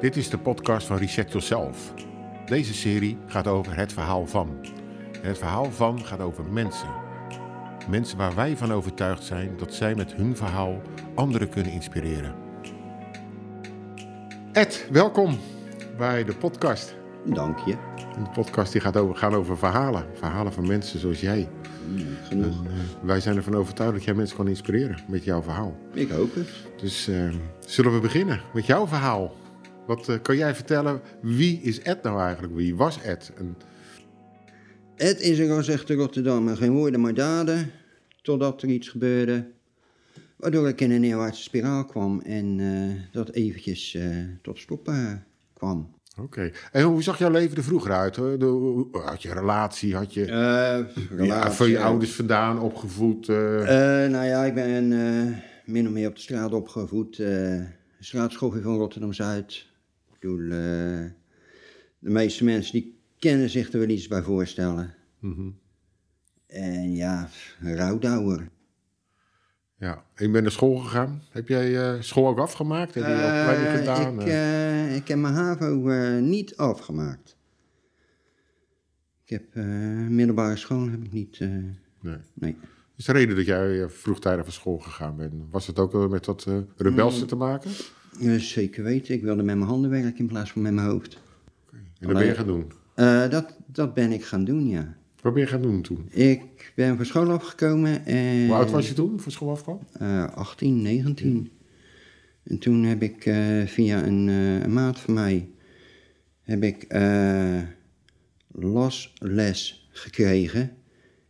Dit is de podcast van Reset Yourself. Deze serie gaat over het verhaal van. En het verhaal van gaat over mensen. Mensen waar wij van overtuigd zijn dat zij met hun verhaal anderen kunnen inspireren. Ed, welkom bij de podcast. Dank je. De podcast die gaat over, gaan over verhalen. Verhalen van mensen zoals jij. Genoeg. En, eh, wij zijn ervan overtuigd dat jij mensen kan inspireren met jouw verhaal. Ik hoop het. Dus eh, zullen we beginnen met jouw verhaal? Wat eh, kan jij vertellen? Wie is Ed nou eigenlijk? Wie was Ed? En, Het is een gezegde Rotterdam, geen woorden maar daden. Totdat er iets gebeurde. Waardoor ik in een neerwaartse spiraal kwam en eh, dat eventjes eh, tot stop eh, kwam. Oké. En hoe zag jouw leven er vroeger uit? De- had je relatie? Had je ja, relatie, van je ouders vandaan opgevoed? nou ja, ik ben min of meer op de straat opgevoed. eh straatschoffie van Rotterdam-Zuid. Ik bedoel, eh, de meeste mensen die kennen zich er wel iets bij voorstellen. Mhm. En ja, rouwdouwer. Ja. En je bent naar school gegaan. Heb jij eh, school ook afgemaakt? Heb je opleiding gedaan? ik, ik heb mijn HAVO niet afgemaakt. Ik heb middelbare school heb ik niet. nee. nee. Is de reden dat jij vroegtijdig van school gegaan bent? Was het ook wel met dat rebelse Mm. te maken? Eh, zeker weten. Ik wilde met mijn handen werken in plaats van met mijn hoofd. En dat ben je gaan doen. Eh, dat, dat ben ik gaan doen, ja. Wat ben je gaan doen toen? Ik ben van school afgekomen en... Hoe oud was je toen, voor school afkwam? Eh, 18, 19. En toen heb ik eh, via een, eh, een maat van mij... heb ik lasles gekregen.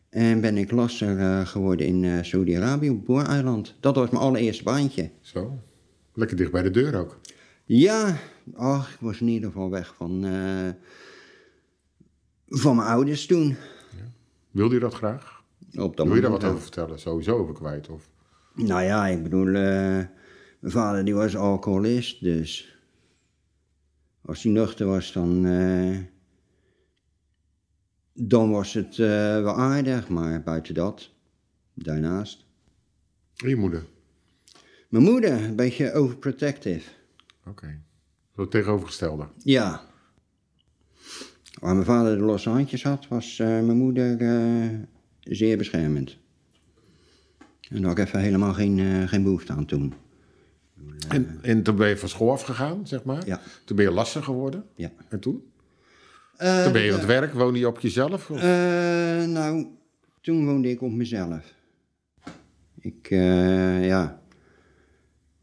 En ben ik lasser geworden in Saudi-Arabië op Boereiland. Dat was mijn allereerste baantje. Zo. Lekker dicht bij de deur ook. Ja, ach, ik was in ieder geval weg van, eh, van mijn ouders toen. Wilde je dat graag? Op dat Wil je daar wat over vertellen? Sowieso over kwijt? Of? Nou ja, ik bedoel, eh, mijn vader die was alcoholist, dus als hij nuchter was, dan, eh, dan was het wel aardig, maar buiten dat, daarnaast. En je moeder? Mijn moeder, een beetje overprotective. Oké. Zo het tegenovergestelde. Ja. Waar mijn vader de losse handjes had, was eh, mijn moeder eh, zeer beschermend. En daar had ik even helemaal geen, eh, geen behoefte aan toen. En, en toen ben je van school afgegaan, zeg maar? Ja. Toen ben je lastig geworden? Ja. En toen? Toen ben je aan het werk, woonde je op jezelf? Of? Nou, toen woonde ik op mezelf. Ik, ja,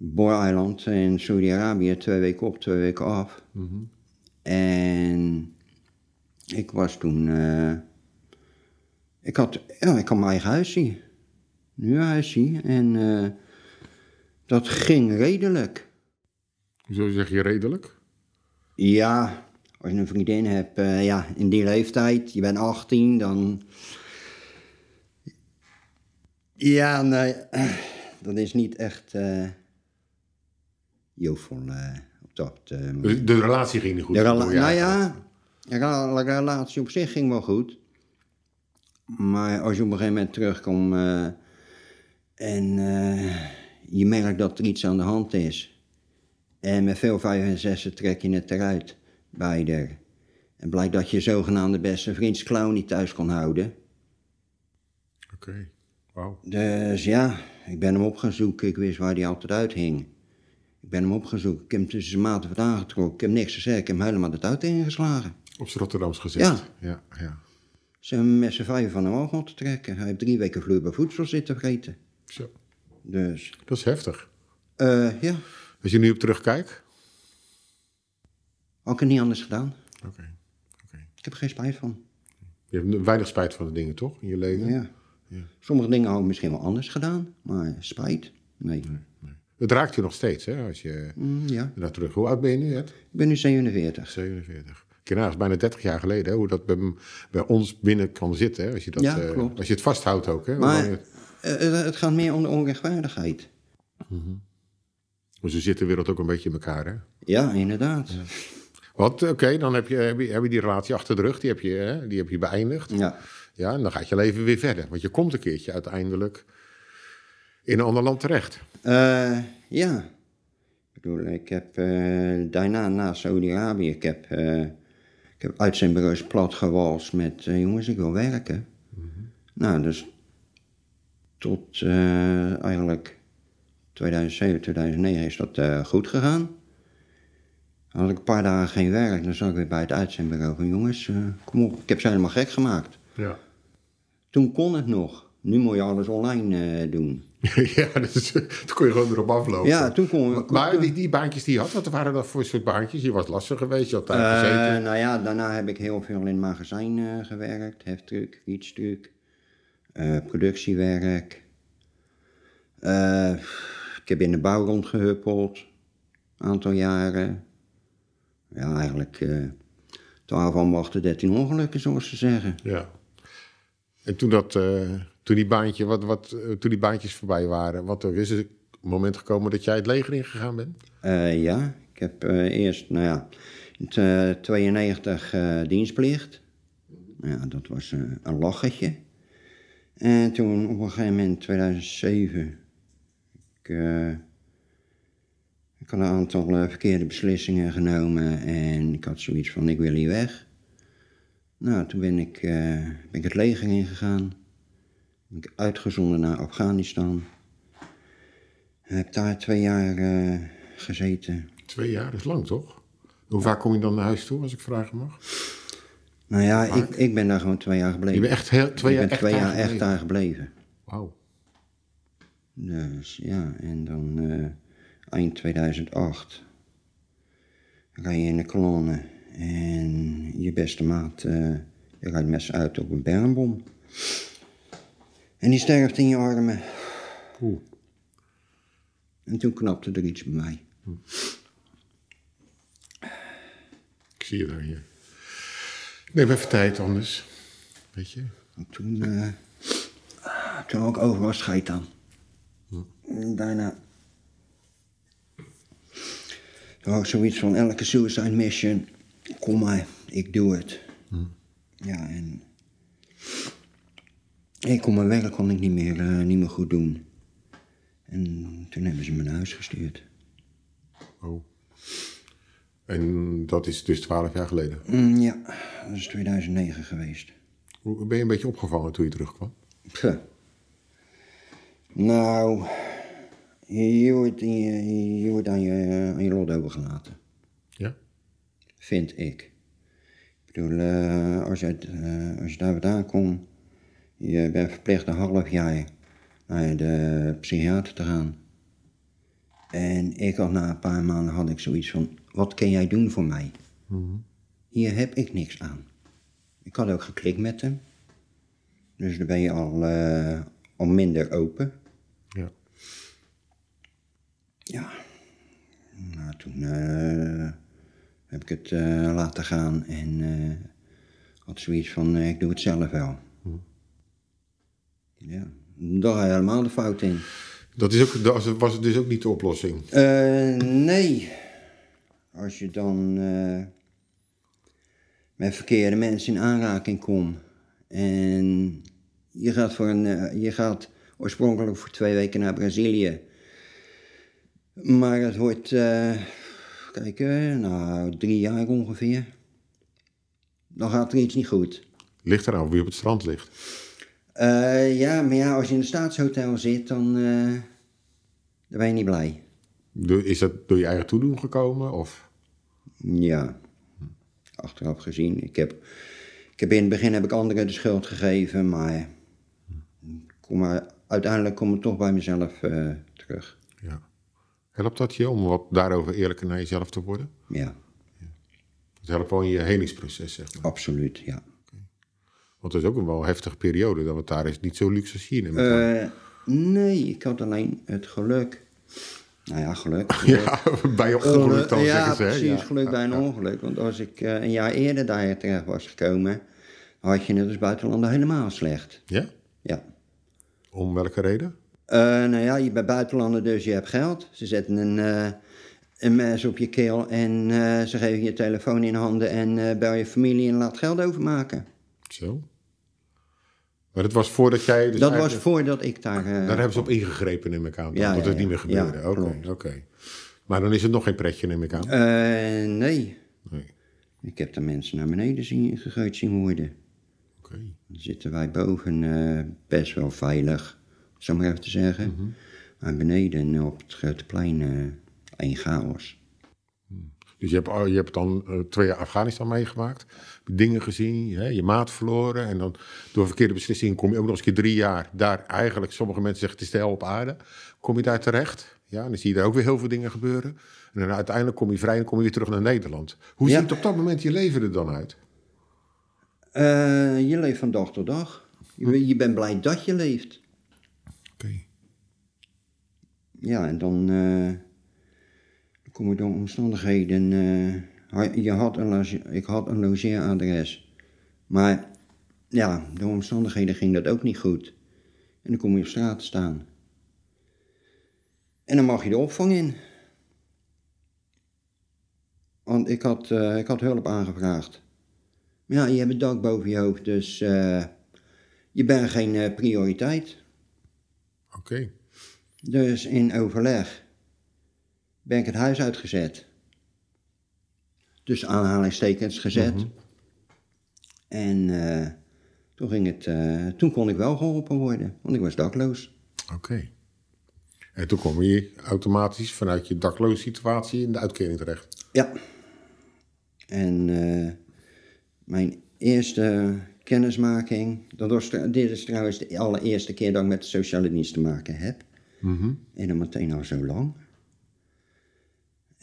Boreiland in Saudi-Arabië, twee weken op, twee weken af. Mhm. En ik was toen, eh, ik had, ja, ik had mijn eigen huisje. Nu een huisje. En eh, dat ging redelijk. Zo zeg je redelijk? Ja, als je een vriendin hebt, eh, ja, in die leeftijd, je bent 18, dan. Ja, nee, dat is niet echt. Jovel eh, op dat. eh, moment. De, relatie ging niet goed. de rela- nou ja, de rela- de relatie op zich ging wel goed. Maar als je op een gegeven moment terugkomt eh, en eh, je merkt dat er iets aan de hand is. En met veel vijf en zessen trek je het eruit bij haar. En blijkt dat je zogenaamde beste vriendsclown niet thuis kon houden. Oké. Wauw. Dus ja, ik ben hem op gaan zoeken. Ik wist waar hij altijd uithing. Ben hem op gaan zoeken. Ik heb hem tussen zijn maten wat aangetrokken. Ik heb niks gezegd. Ik heb hem helemaal het auto ingeslagen. Op z'n Rotterdams gezegd. Ja. Ja, ja. Ze hebben hem met z'n vijf van hem af moeten trekken. Hij heeft drie weken vloeibaar voedsel zitten vreten. Zo. Dus, Dat is heftig. eh, ja, Als je nu op terugkijkt. had ik het niet anders gedaan. Oké. Oké. Ik heb er geen spijt van. Je hebt weinig spijt van de dingen, toch? In je leven? Ja. Sommige dingen had ik misschien wel anders gedaan, maar spijt? Nee. Het raakt je nog steeds, hè? Als je Mm, ja. naar terug... Hoe oud ben je nu, Ed? Ik ben nu 47. 47. Kijk, is bijna 30 jaar geleden, hè? Hoe dat bij, bij ons binnen kan zitten, hè? Als je, dat, Ja, eh, als je het vasthoudt ook, hè? Maar het- eh, eh, het gaat meer om de onrechtvaardigheid. Maar zo zit de wereld ook een beetje in elkaar, hè? Ja, inderdaad. Want, oké, dan heb je, heb, je, heb je die relatie achter de rug, die heb je, hè? Die heb je beëindigd. Ja. Ja, en dan gaat je leven weer verder. Want je komt een keertje uiteindelijk in een ander land terecht. Eh, ja. bedoel, ik heb eh, daarna, na Saudi-Arabië, ik heb, eh, ik heb uitzendbureaus plat gewalst met, jongens, ik wil werken. Nou, dus tot eigenlijk 2007, 2009 is dat goed gegaan. Had ik een paar dagen geen werk, dan zat ik weer bij het uitzendbureau van jongens, kom op, ik heb ze helemaal gek gemaakt. Ja. Toen kon het nog. Nu moet je alles online eh, doen. ja, dus, toen kon je gewoon erop aflopen. Ja, toen kon we. Maar die, die baantjes die je had, wat waren dat voor soort baantjes? Je was lastig geweest, je had daar Eh, gezeten. nou ja, daarna heb ik heel veel in magazijn eh, gewerkt. Heftruck, wietstuk, eh, productiewerk. Eh, ik heb in de bouw rondgehuppeld. Een aantal jaren. Ja, eigenlijk eh 12 ambachten, 13 ongelukken, zoals ze zeggen. Ja. En toen, dat, eh, toen, die baantje, wat, wat, eh, toen die baantjes voorbij waren, wat er is een moment gekomen dat jij het leger ingegaan bent? Eh, ja, ik heb eh, eerst, nou ja, in t- 92 eh, dienstplicht. Ja, dat was een lachetje. En toen op een gegeven moment, 2007, ik, ik had een aantal verkeerde beslissingen genomen en ik had zoiets van, ik wil hier weg. Nou, toen ben ik, ben ik het leger ingegaan. Ben ik uitgezonden naar Afghanistan. Heb daar twee jaar eh, gezeten. Twee jaar, dat is lang toch? Hoe vaak kom je dan naar huis toe, als ik vragen mag? Nou ja, ik, ik ben daar gewoon twee jaar gebleven. Je bent echt heel, twee ik jaar ben echt twee daar jaar echt daar gebleven. Wauw. Dus ja, en dan eh, eind 2008 rij je in de kolonne en je beste maat je rijdt met z'n uit op een bermbom. En die sterft in je armen. Oeh. En toen knapte er iets bij mij. Ik zie je daar hier. Neem even tijd anders. Weet je? En toen, eh toen ik overal scheid aan. En daarna... Ik zoiets van elke suicide mission, kom maar, ik doe het. Ja, en... Ik kon mijn werk kon ik niet meer, eh, niet meer goed doen. En toen hebben ze me naar huis gestuurd. Oh. En dat is dus twaalf jaar geleden. Mm, ja, dat is 2009 geweest. Hoe- Ben je een beetje opgevangen toen je terugkwam? Puh. Nou, je, je wordt, je, je wordt aan, je, aan je lot overgelaten, Ja? vind ik. Ik bedoel, eh, als, je, eh, als je daar vandaan komt, je bent verplicht een half jaar naar de psychiater te gaan. En ik had na een paar maanden had ik zoiets van, wat kun jij doen voor mij? Hier heb ik niks aan. Ik had ook geklikt met hem. Dus dan ben je al, eh, al minder open. Ja. Ja. Nou, toen eh, heb ik het eh, laten gaan en had zoiets van, ik doe het zelf wel. Ja, daar ga je helemaal de fout in. Dat is ook, dat was dus ook niet de oplossing. Eh, nee. Als je dan eh, met verkeerde mensen in aanraking komt en je gaat, voor een, eh, je gaat oorspronkelijk voor twee weken naar Brazilië, maar het wordt, kijk, nou drie jaar ongeveer, dan gaat er iets niet goed. Ligt eraan wie op het strand ligt. Eh, ja, maar ja, als je in een staatshotel zit, dan, eh, dan ben je niet blij. Is dat door je eigen toedoen gekomen? Of? Ja, achteraf gezien. Ik heb, ik heb in het begin heb ik anderen de schuld gegeven, maar, kom maar uiteindelijk kom ik toch bij mezelf eh, terug. Ja. Helpt dat je om wat daarover eerlijker naar jezelf te worden? Ja, Het helpt wel in je helingsproces, zeg maar. absoluut, ja. Want het is ook een wel heftige periode. Dat het daar is niet zo luxe als aan. Eh, nee, ik had alleen het geluk. Nou ja, geluk. ja, bij je ongeluk dan ja, zeggen ze. precies, Ja. geluk bij een ongeluk. Want als ik eh, een jaar eerder daar terecht was gekomen, had je het als buitenlander helemaal slecht. Ja? Ja. Om welke reden? Eh, nou ja, je bent buitenlander, dus je hebt geld. Ze zetten een, eh, een mes op je keel en ze geven je telefoon in handen en bel je familie en laat geld overmaken. Zo. Maar dat was voordat jij... Dus dat was voordat ik daar... eh, Daar hebben ze op ingegrepen, neem ik aan. Ja, dat het niet meer gebeurde. Oké, oké. Maar dan is het nog geen pretje, neem ik aan. Eh, nee. Nee. Ik heb daar mensen naar beneden zien, gegooid zien worden. Oké. Dan zitten wij boven eh, best wel veilig, zo maar even te zeggen. Maar beneden op het grote plein eh één chaos. Dus je hebt, je hebt dan eh, twee jaar Afghanistan meegemaakt. Je dingen gezien, hè, je maat verloren. En dan door verkeerde beslissingen kom je ook nog eens een keer drie jaar daar. Eigenlijk, sommige mensen zeggen het is de hel op aarde. Kom je daar terecht. Ja, en dan zie je daar ook weer heel veel dingen gebeuren. En dan uiteindelijk kom je vrij en kom je weer terug naar Nederland. Hoe Ja. ziet op dat moment je leven er dan uit? Eh, je leeft van dag tot dag. Je, ben- je bent blij dat je leeft. Oké. Ja, en dan, eh, dan kom je door omstandigheden. eh, je had een loge- ik had een logeeradres. Maar ja, door omstandigheden ging dat ook niet goed. En dan kom je op straat te staan. En dan mag je de opvang in. Want ik had, eh, ik had hulp aangevraagd. Maar ja, je hebt het dak boven je hoofd, dus eh, je bent geen prioriteit. Oké. Dus in overleg ben ik het huis uitgezet. Dus aanhalingstekens gezet. En eh, toen, ging het, eh, toen kon ik wel geholpen worden, want ik was dakloos. Oké. En toen kom je automatisch vanuit je dakloze situatie in de uitkering terecht. Ja. En eh, mijn eerste kennismaking, dat was, dit is trouwens de allereerste keer dat ik met de sociale dienst te maken heb. En dan meteen al zo lang.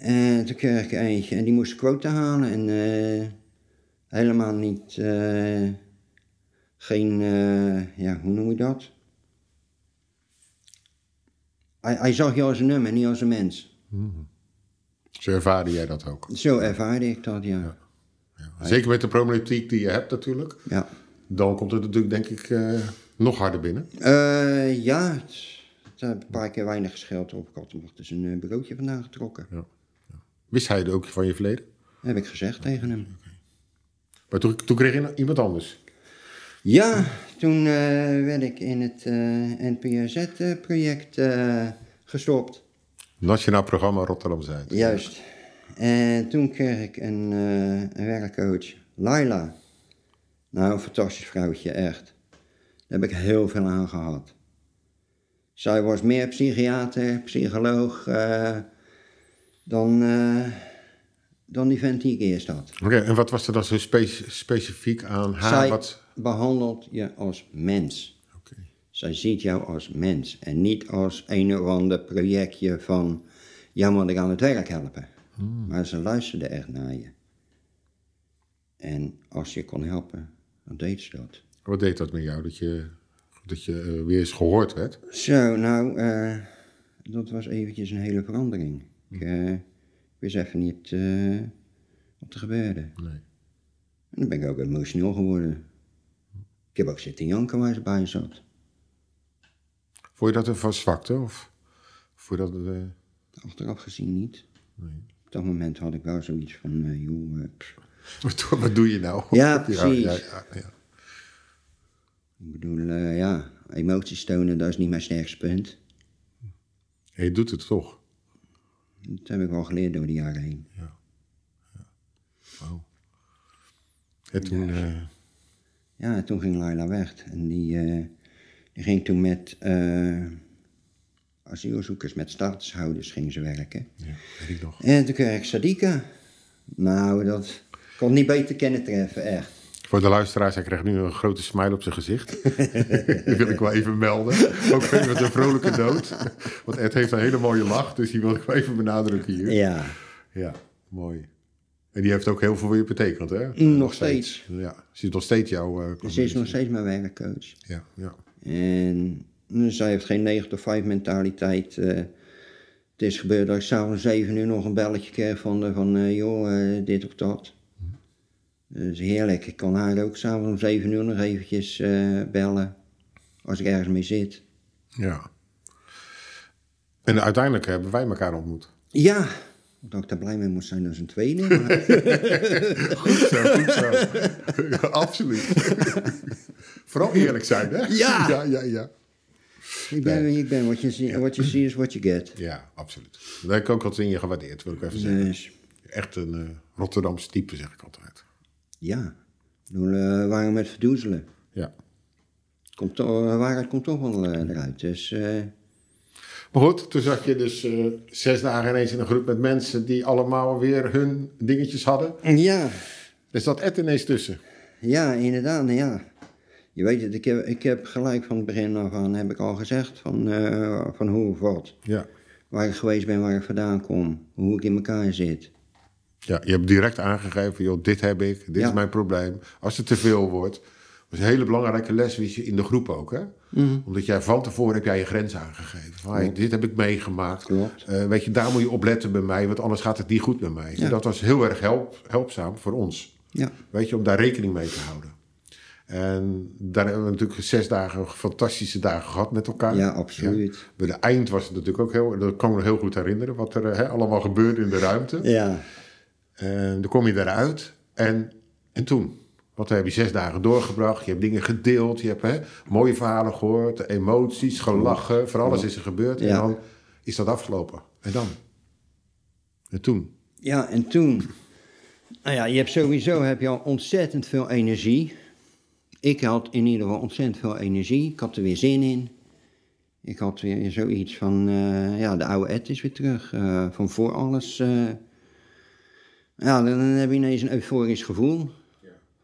En toen kreeg ik eentje en die moest quota halen en eh, helemaal niet, eh, geen, eh, ja, hoe noem je dat? Hij, hij zag je als een nummer, niet als een mens. Zo ervaarde jij dat ook. Zo ervaarde ik dat, ja. Ja. Zeker met de problematiek die je hebt natuurlijk. Ja, Dan komt het natuurlijk denk ik nog harder binnen. Ja het, een paar keer weinig gescheld op. Ik had hem dus een bureautje vandaan getrokken. Wist hij het ook van je verleden? Heb ik gezegd tegen hem. Maar toen, toen kreeg je iemand anders. Ja, toen eh, werd ik in het eh NPRZ-project eh, gestopt. Nationaal Programma Rotterdam-Zuid. Juist. En toen kreeg ik een, een werkcoach, Laila. Nou, een fantastisch vrouwtje, echt. Daar heb ik heel veel aan gehad. Zij was meer psychiater, psycholoog, dan, eh, dan die vent die ik eerst had. Oké, en wat was er dan zo spe- specifiek aan haar? Zij Wat... behandelt je als mens. Oké. Zij ziet jou als mens en niet als een of ander projectje van, jou moet ik aan het werk helpen. Maar ze luisterde echt naar je. En als je kon helpen, dan deed ze dat. Wat deed dat met jou? Dat je, dat je eh, weer eens gehoord werd? Zo, nou, eh, dat was eventjes een hele verandering. Ik, eh, ik wist even niet eh, wat er gebeurde. Nee. En dan ben ik ook emotioneel geworden. Ik heb ook zitten janken waar ze bij zat. Vond je dat een verzwakte? Of vond je dat... eh, Achteraf gezien niet. nee. Op dat moment had ik wel zoiets van, joh. Wat, wat doe je nou? Ja, precies. Ja, ja, ja. ik bedoel, ja, emoties tonen, dat is niet mijn sterkste punt. En je doet het toch. Dat heb ik wel geleerd door de jaren heen. Wauw. En toen... eh, Ja, en toen ging Laila weg. En die, eh, die ging toen met eh, asielzoekers, met statushouders ging ze werken. ja, weet ik nog. En toen kreeg ik Sadika. Nou, dat kon niet beter kennen treffen, echt. Voor de luisteraars, hij krijgt nu een grote smile op zijn gezicht. die wil ik wel even melden. Ook met een vrolijke dood. Want Ed heeft een hele mooie lach, dus die wil ik wel even benadrukken hier. Ja, Ja, mooi. En die heeft ook heel veel voor je betekend, hè? Mm, nog steeds. Ja, ze is nog steeds jouw... eh, ze is nog steeds mijn werkcoach. Ja, ja. En dus zij heeft geen 9 tot 5 mentaliteit. eh. het is gebeurd dat ik s'avonds 7 uur nog een belletje kreeg van, de- van eh, joh, eh, dit of dat. Dus heerlijk. Ik kan haar ook s'avonds om 7 uur nog eventjes eh, bellen. Als ik ergens mee zit. ja. En uiteindelijk hebben wij elkaar ontmoet. Ja, dat ik daar blij mee moest zijn als een tweede. Maar, Goed zo, goed zo. Ja, absoluut. Vooral eerlijk zijn, hè? Ja. Ja, ja, ja. Ik ben wie ik ben. Wat je, zie- what you see is what you get. Ja, absoluut. Dat heb ik ook altijd in je gewaardeerd, wil ik even zeggen. Dus Echt een eh Rotterdamse type, zeg ik altijd. Ja, eh, waarom met verdoezelen? Ja. Komt toch, de waarheid komt toch wel eh, eruit. Dus eh, Maar goed, toen zat je dus eh, zes dagen ineens in een groep met mensen die allemaal weer hun dingetjes hadden. ja, Er zat Ed ineens tussen. ja, inderdaad, ja. Je weet het, ik heb, ik heb gelijk van het begin af aan, heb ik al gezegd, van, eh, van hoe of wat. Ja. Waar ik geweest ben, waar ik vandaan kom, hoe ik in elkaar zit. Ja, je hebt direct aangegeven, joh, dit heb ik, dit Ja. is mijn probleem. Als het te veel wordt, dat is een hele belangrijke les in de groep ook, hè? Mhm. Omdat jij van tevoren heb jij je grens aangegeven. Van, hey, dit heb ik meegemaakt. Eh, weet je, daar moet je op letten bij mij, want anders gaat het niet goed met mij. Ja. En dat was heel erg help, helpzaam voor ons. Ja, Weet je, om daar rekening mee te houden. En daar hebben we natuurlijk zes dagen fantastische dagen gehad met elkaar. ja absoluut. Bij de eind was het natuurlijk ook heel, dat kan ik me nog heel goed herinneren, wat er hè, allemaal gebeurde in de ruimte. Ja, dan kom je eruit en, en toen? Want dan heb je zes dagen doorgebracht, je hebt dingen gedeeld, je hebt hè, mooie verhalen gehoord, emoties, gelachen, van alles is er gebeurd. En dan is dat afgelopen. En dan? En toen? ja, en toen... Nou ja, je hebt sowieso heb je al ontzettend veel energie. Ik had in ieder geval ontzettend veel energie. Ik had er weer zin in. Ik had weer zoiets van, eh, ja, de oude Ed is weer terug. eh, van voor alles. eh. Ja, dan heb je ineens een euforisch gevoel.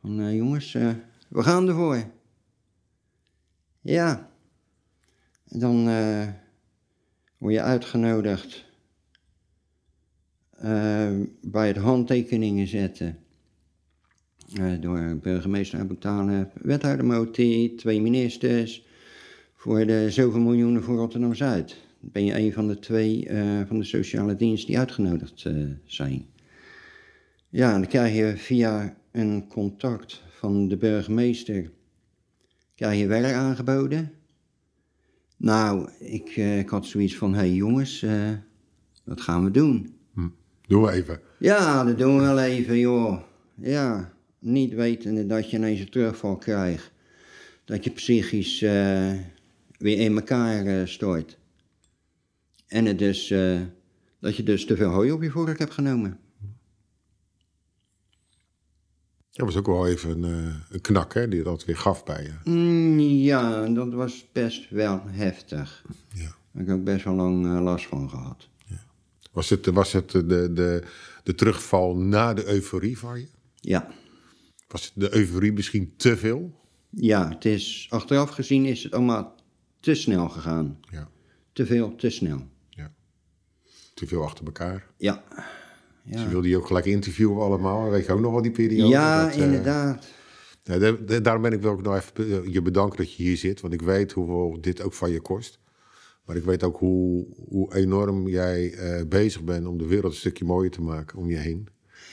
Van, eh, jongens, eh, we gaan ervoor. Ja. Dan eh, word je uitgenodigd bij het handtekeningen zetten. Door burgemeester Abu Talib, wethouder Moti, twee ministers. Voor de zoveel miljoenen voor Rotterdam-Zuid. Dan ben je een van de twee van de sociale dienst die uitgenodigd zijn. Ja, dan krijg je via een contact van de burgemeester... krijg je werk aangeboden. Nou, ik, eh, ik had zoiets van... hé hey jongens, eh, dat gaan we doen. Doen we even. Ja, dat doen we wel even, joh. Ja, niet wetende dat je ineens een terugval krijgt. Dat je psychisch eh, weer in elkaar stort. En het dus, dat je dus te veel hooi op je vork hebt genomen. Dat was ook wel even een, eh, een knak, hè, die dat weer gaf bij je. Mm, ja, dat was best wel heftig. Ja. Daar heb ik ook best wel lang eh, last van gehad. Was het, was het de, de, de terugval na de euforie van je? Ja. Was de euforie misschien te veel? Ja, het is, achteraf gezien is het allemaal te snel gegaan. Ja, Te veel, te snel. ja. Te veel achter elkaar. Ja. Ze wilde je ook gelijk interviewen allemaal. Weet je ook nog wel die periode? ja Dat, eh, inderdaad. Daarom ben ik wel ook nog even be- je bedanken dat je hier zit. Want ik weet hoeveel dit ook van je kost. Maar ik weet ook hoe, hoe enorm jij eh, bezig bent om de wereld een stukje mooier te maken om je heen.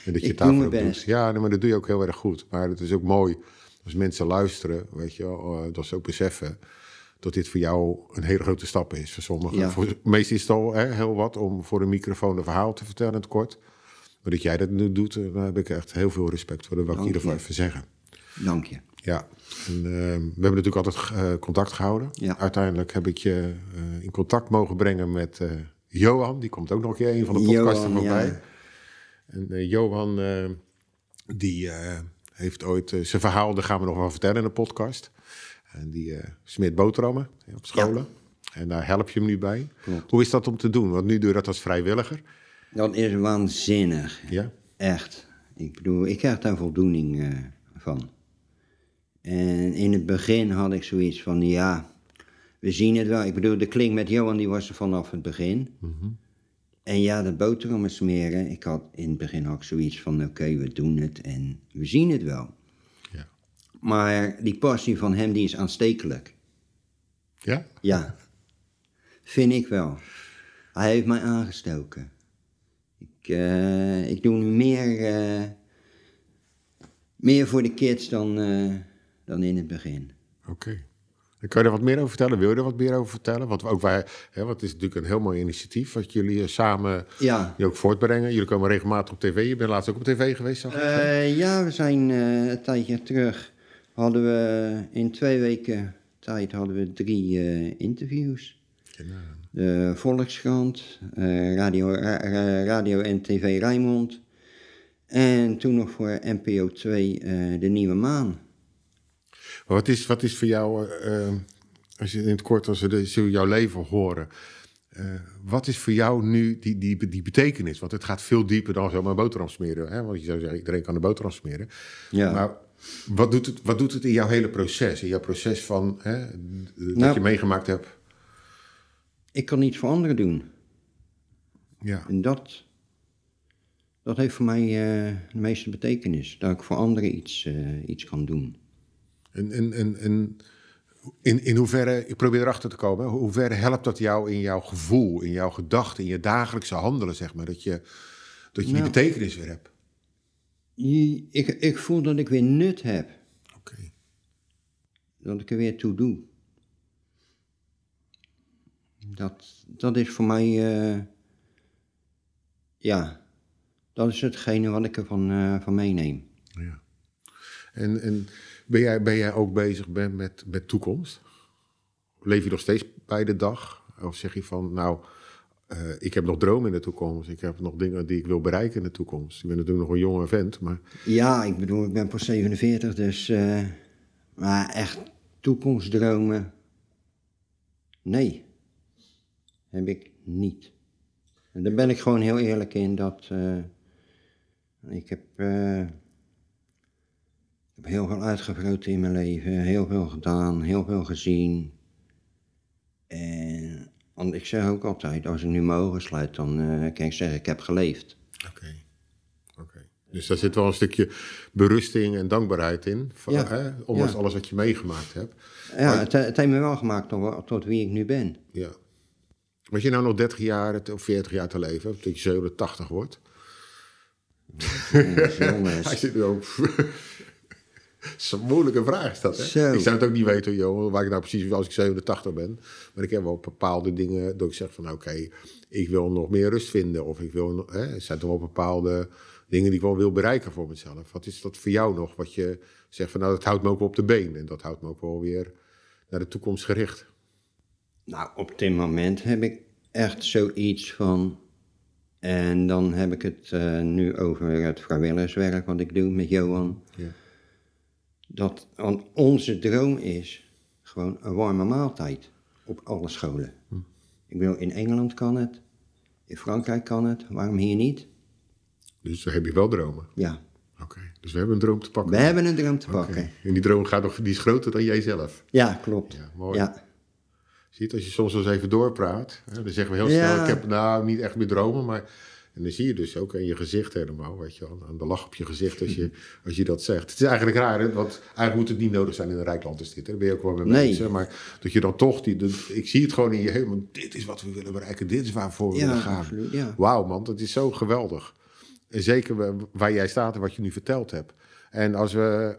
En dat je Ik het doe doet. Ja, nee, maar dat doe je ook heel erg goed. Maar het is ook mooi als mensen luisteren, weet je, wel, eh, dat ze ook beseffen dat dit voor jou een hele grote stap is. Voor sommigen. Ja. Voor, meestal is het al hè, heel wat om voor een microfoon een verhaal te vertellen in het kort. Maar dat jij dat nu doet, eh, daar heb ik echt heel veel respect voor. Dat wil ik in ieder geval even zeggen. Dank je. Ja, en, eh, we hebben natuurlijk altijd eh, contact gehouden. Ja. Uiteindelijk heb ik je in contact mogen brengen met Johan. Die komt ook nog een keer een van de podcasten Johan, voorbij. ja. En Johan, die heeft ooit zijn verhaal, dat gaan we nog wel vertellen in de podcast. En die smeert boterhammen op scholen. En daar help je hem nu bij. Klopt. Hoe is dat om te doen? Want nu doe je dat als vrijwilliger. Dat is waanzinnig. Ja? Echt. Ik bedoel, ik krijg daar voldoening eh, van. En in het begin had ik zoiets van, ja, we zien het wel. Ik bedoel, de klink met Johan, die was er vanaf het begin. En ja, dat boterhammen smeren. Ik had in het begin ook zoiets van, oké, we doen het en we zien het wel. Ja. Maar die passie van hem, die is aanstekelijk. Ja? Ja, vind ik wel. Hij heeft mij aangestoken. Ik, eh, ik doe nu meer, eh, meer voor de kids dan, eh, dan in het begin. Oké. En Kan je er wat meer over vertellen? Wil je er wat meer over vertellen? Want ook wij, hè, het is natuurlijk een heel mooi initiatief wat jullie samen Ja, je ook voortbrengen. Jullie komen regelmatig op tv. Je bent laatst ook op tv geweest, zag ik? Ja we zijn een tijdje terug. Hadden we in twee weken tijd hadden we drie interviews. De Volkskrant, eh, Radio, Ra- Radio en TV Rijnmond. En toen nog voor NPO 2 eh, De Nieuwe Maan. Wat is, wat is voor jou, eh, als je in het kort, als we jouw leven horen, wat is voor jou nu die, die, die betekenis? Want het gaat veel dieper dan zomaar boterham smeren. Hè? Want je zou zeggen, iedereen kan de boterham smeren. Ja. Maar wat doet, het, wat doet het in jouw hele proces? In jouw proces van, hè, dat Nou- je meegemaakt hebt? Ik kan iets voor anderen doen. Ja. En dat, dat heeft voor mij eh, de meeste betekenis. Dat ik voor anderen iets, eh, iets kan doen. En, en, en, en in, in hoeverre, ik probeer erachter te komen, hoe hoeverre helpt dat jou in jouw gevoel, in jouw gedachten, in je dagelijkse handelen, zeg maar, dat je, dat je die Nou. betekenis weer hebt? Je- Ik, ik voel dat ik weer nut heb. Oké. Dat ik er weer toe doe. Dat, dat is voor mij, eh, ja, dat is hetgene wat ik ervan eh, van meeneem. Ja. En, en ben, jij, ben jij ook bezig ben met, met toekomst? Leef je nog steeds bij de dag? Of zeg je van, nou, eh, ik heb nog dromen in de toekomst. Ik heb nog dingen die ik wil bereiken in de toekomst. Ik ben natuurlijk nog een jonge vent, maar Ja, ik bedoel, ik ben pas 47, dus, eh, maar echt toekomstdromen, nee, heb ik niet. En daar ben ik gewoon heel eerlijk in, dat eh, ik heb, eh, ik heb heel veel uitgevroten in mijn leven, heel veel gedaan, heel veel gezien. En want ik zeg ook altijd, als ik nu mijn ogen sluit, dan eh, kan ik zeggen, ik heb geleefd. Oké. Oké. Dus daar zit wel een stukje berusting en dankbaarheid in. Van, Ja. hè, ondanks Ja. alles wat je meegemaakt hebt. Ja, het, het heeft me wel gemaakt tot, tot wie ik nu ben. Ja. Als je nou nog 30 jaar of 40 jaar te leven hebt, dat je 87 wordt. Jongens, Hij jongens. zit nu ook. Zo'n moeilijke vraag is dat, hè? Zo. Ik zou het ook niet weten, joh, waar ik nou precies als ik 87 ben. Maar ik heb wel bepaalde dingen dat ik zeg van, oké, ik wil nog meer rust vinden. Of ik wil, hè, er zijn toch wel bepaalde dingen die ik wel wil bereiken voor mezelf. Wat is dat voor jou nog, wat je zegt van, nou, dat houdt me ook op de been. En dat houdt me ook wel weer naar de toekomst gericht. Nou, op dit moment heb ik echt zoiets van. En dan heb ik het eh, nu over het vrijwilligerswerk wat ik doe met Johan. Ja. Dat want onze droom is gewoon een warme maaltijd op alle scholen. Ik bedoel, in Engeland kan het, in Frankrijk kan het, waarom hier niet? Dus dan heb je wel dromen. Ja, Oké, dus we hebben een droom te pakken. we hebben een droom te pakken. En die droom gaat nog, die is groter dan jijzelf. Ja, klopt. Ja, mooi. Ja. Zie je het, als je soms eens even doorpraat, hè, dan zeggen we heel Ja. snel, ik heb nou niet echt meer dromen, maar... En dan zie je dus ook in je gezicht helemaal, weet je wel, aan de lach op je gezicht als je, als je dat zegt. Het is eigenlijk raar, hè, want eigenlijk moet het niet nodig zijn in een rijk land is dit. Hè? Daar ben je ook wel mee Nee. bezig. Maar dat je dan toch, die, ik zie het gewoon in je helemaal, dit is wat we willen bereiken, dit is waarvoor we Ja, willen gaan. ja. Wauw man, dat is zo geweldig. En zeker wa- waar jij staat en wat je nu verteld hebt. En als we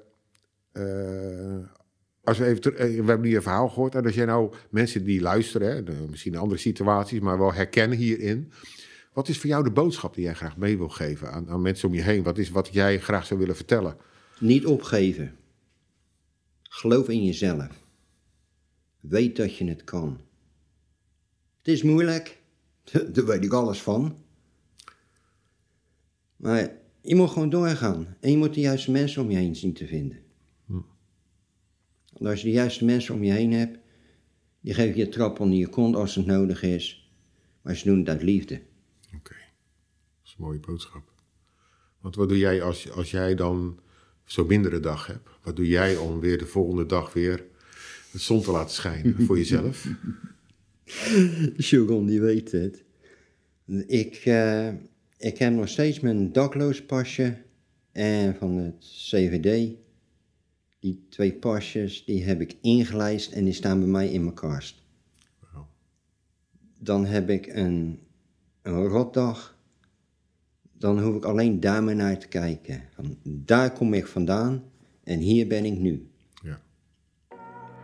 eh, als we even eh, we hebben nu een verhaal gehoord. En als jij nou mensen die luisteren, misschien andere situaties, maar wel herkennen hierin. Wat is voor jou de boodschap die jij graag mee wil geven aan, aan mensen om je heen? Wat is wat jij graag zou willen vertellen? Niet opgeven. Geloof in jezelf. Weet dat je het kan. Het is moeilijk, daar weet ik alles van. Maar je moet gewoon doorgaan. En je moet de juiste mensen om je heen zien te vinden. Want als je de juiste mensen om je heen hebt, die geven je trap onder je kont als het nodig is. Maar ze doen het uit liefde. Oké, dat is een mooie boodschap. Want wat doe jij als, als jij dan zo'n mindere dag hebt? Wat doe jij om weer de volgende dag weer de zon te laten schijnen voor jezelf? Sjogon, die weet het. Ik, eh, ik heb nog steeds mijn dakloos pasje en van het CVD. Die twee pasjes, die heb ik ingelijst en die staan bij mij in mijn kast. Dan heb ik een, een rotdag. Dan hoef ik alleen daar maar naar te kijken. Van, daar kom ik vandaan en hier ben ik nu. Ja.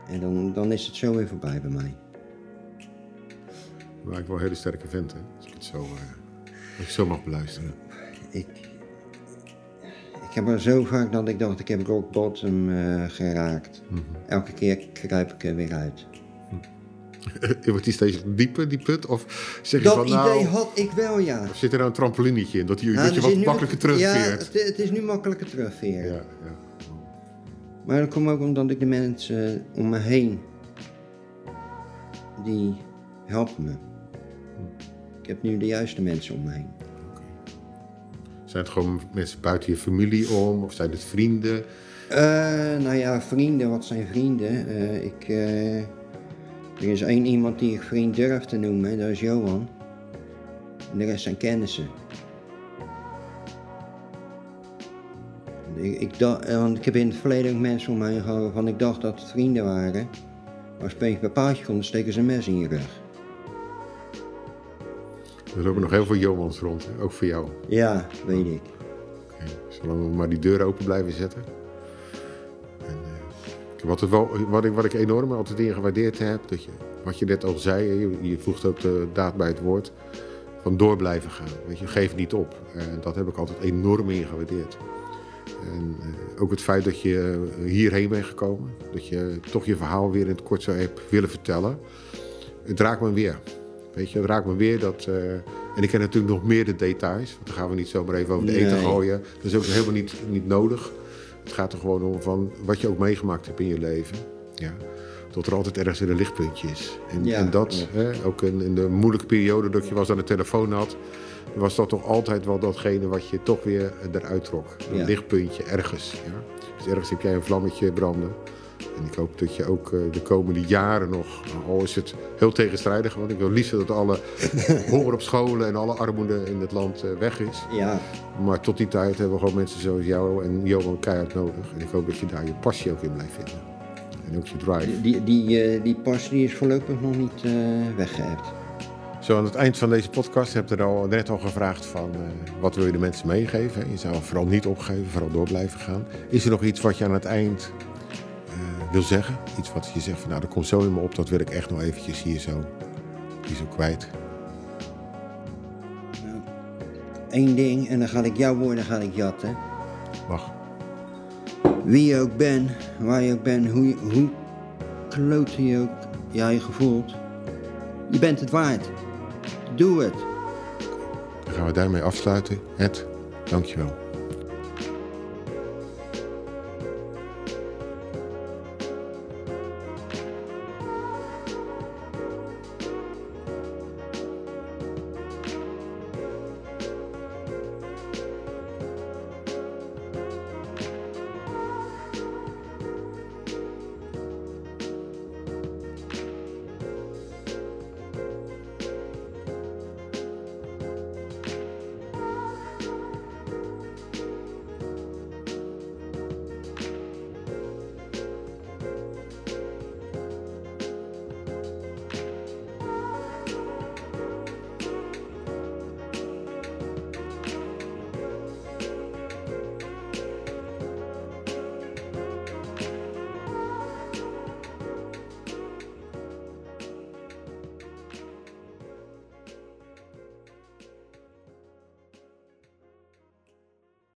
En dan, dan is het zo weer voorbij bij mij. Maar ik wel een hele sterke vent, hè? Als ik het zo, eh, als ik het zo mag beluisteren. Ik, ik heb er zo vaak dat ik dacht, ik heb rock bottom eh, geraakt. Mhm. Elke keer kruip ik er weer uit. Wordt die steeds dieper, die put? Of zeg je Dat van idee nou, had ik wel, ja. of zit er nou een trampolinetje in? Dat je, Ja, dat je wat makkelijker Ja, terugveert? het, het is nu makkelijker terugveren. Ja, ja. Maar dat komt ook omdat ik de mensen om me heen, die helpen me. Ik heb nu de juiste mensen om me heen. Zijn het gewoon mensen buiten je familie om? Of zijn het vrienden? Eh, nou ja, vrienden, wat zijn vrienden? Eh, ik, eh, er is één iemand die ik vriend durf te noemen, dat is Johan. En de rest zijn kennissen. Ik, ik, dacht, want ik heb in het verleden ook mensen om heen gehad waarvan ik dacht dat het vrienden waren. Maar als je bij paardje dan steken ze een mes in je rug. Er lopen nog heel veel Johans rond, ook voor jou. Ja, weet ik. Oké, Zolang we maar die deuren open blijven zetten. En, eh, altijd wel, wat, ik, wat ik enorm altijd in gewaardeerd heb, dat je, wat je net al zei, je, je voegt ook de daad bij het woord, van door blijven gaan. Weet je, geef niet op. En dat heb ik altijd enorm in gewaardeerd. En eh, ook het feit dat je hierheen bent gekomen, dat je toch je verhaal weer in het kort zou hebt willen vertellen. Het raakt me weer. Weet je, het raakt me weer dat. eh, en ik ken natuurlijk nog meer de details. Want dan gaan we niet zomaar even over de eten gooien. Dat is ook helemaal niet, niet nodig. Het gaat er gewoon om van wat je ook meegemaakt hebt in je leven. Ja. Dat er altijd ergens een lichtpuntje is. En, Ja, en dat, ja. hè, ook in, in de moeilijke periode dat je was aan de telefoon had, was dat toch altijd wel datgene wat je toch weer eruit trok. Een Ja. lichtpuntje ergens. Ja. Dus ergens heb jij een vlammetje branden. En ik hoop dat je ook eh, de komende jaren nog, al is het heel tegenstrijdig, want ik wil liefst dat alle honger op scholen en alle armoede in het land eh, weg is. Ja, Maar tot die tijd hebben we gewoon mensen zoals jou en Johan keihard nodig. En ik hoop dat je daar je passie ook in blijft vinden. En ook je drive. die, die, eh, die pas die is voorlopig nog niet eh weggeëpt. Zo aan het eind van deze podcast heb je er al, net al gevraagd van eh, wat wil je de mensen meegeven. Je zou vooral niet opgeven, vooral door blijven gaan. Is er nog iets wat je aan het eind eh, wil zeggen? Iets wat je zegt van nou dat komt zo in me op, dat wil ik echt nog eventjes hier zo, hier zo kwijt. Eén ding, en dan ga ik jouw woorden ga ik jatten. Mag. Wie je ook bent, waar je ook bent, hoe, je- hoe klote je ook ja, je gevoelt. Je bent het waard. Doe het. Dan gaan we daarmee afsluiten. Ed, dankjewel.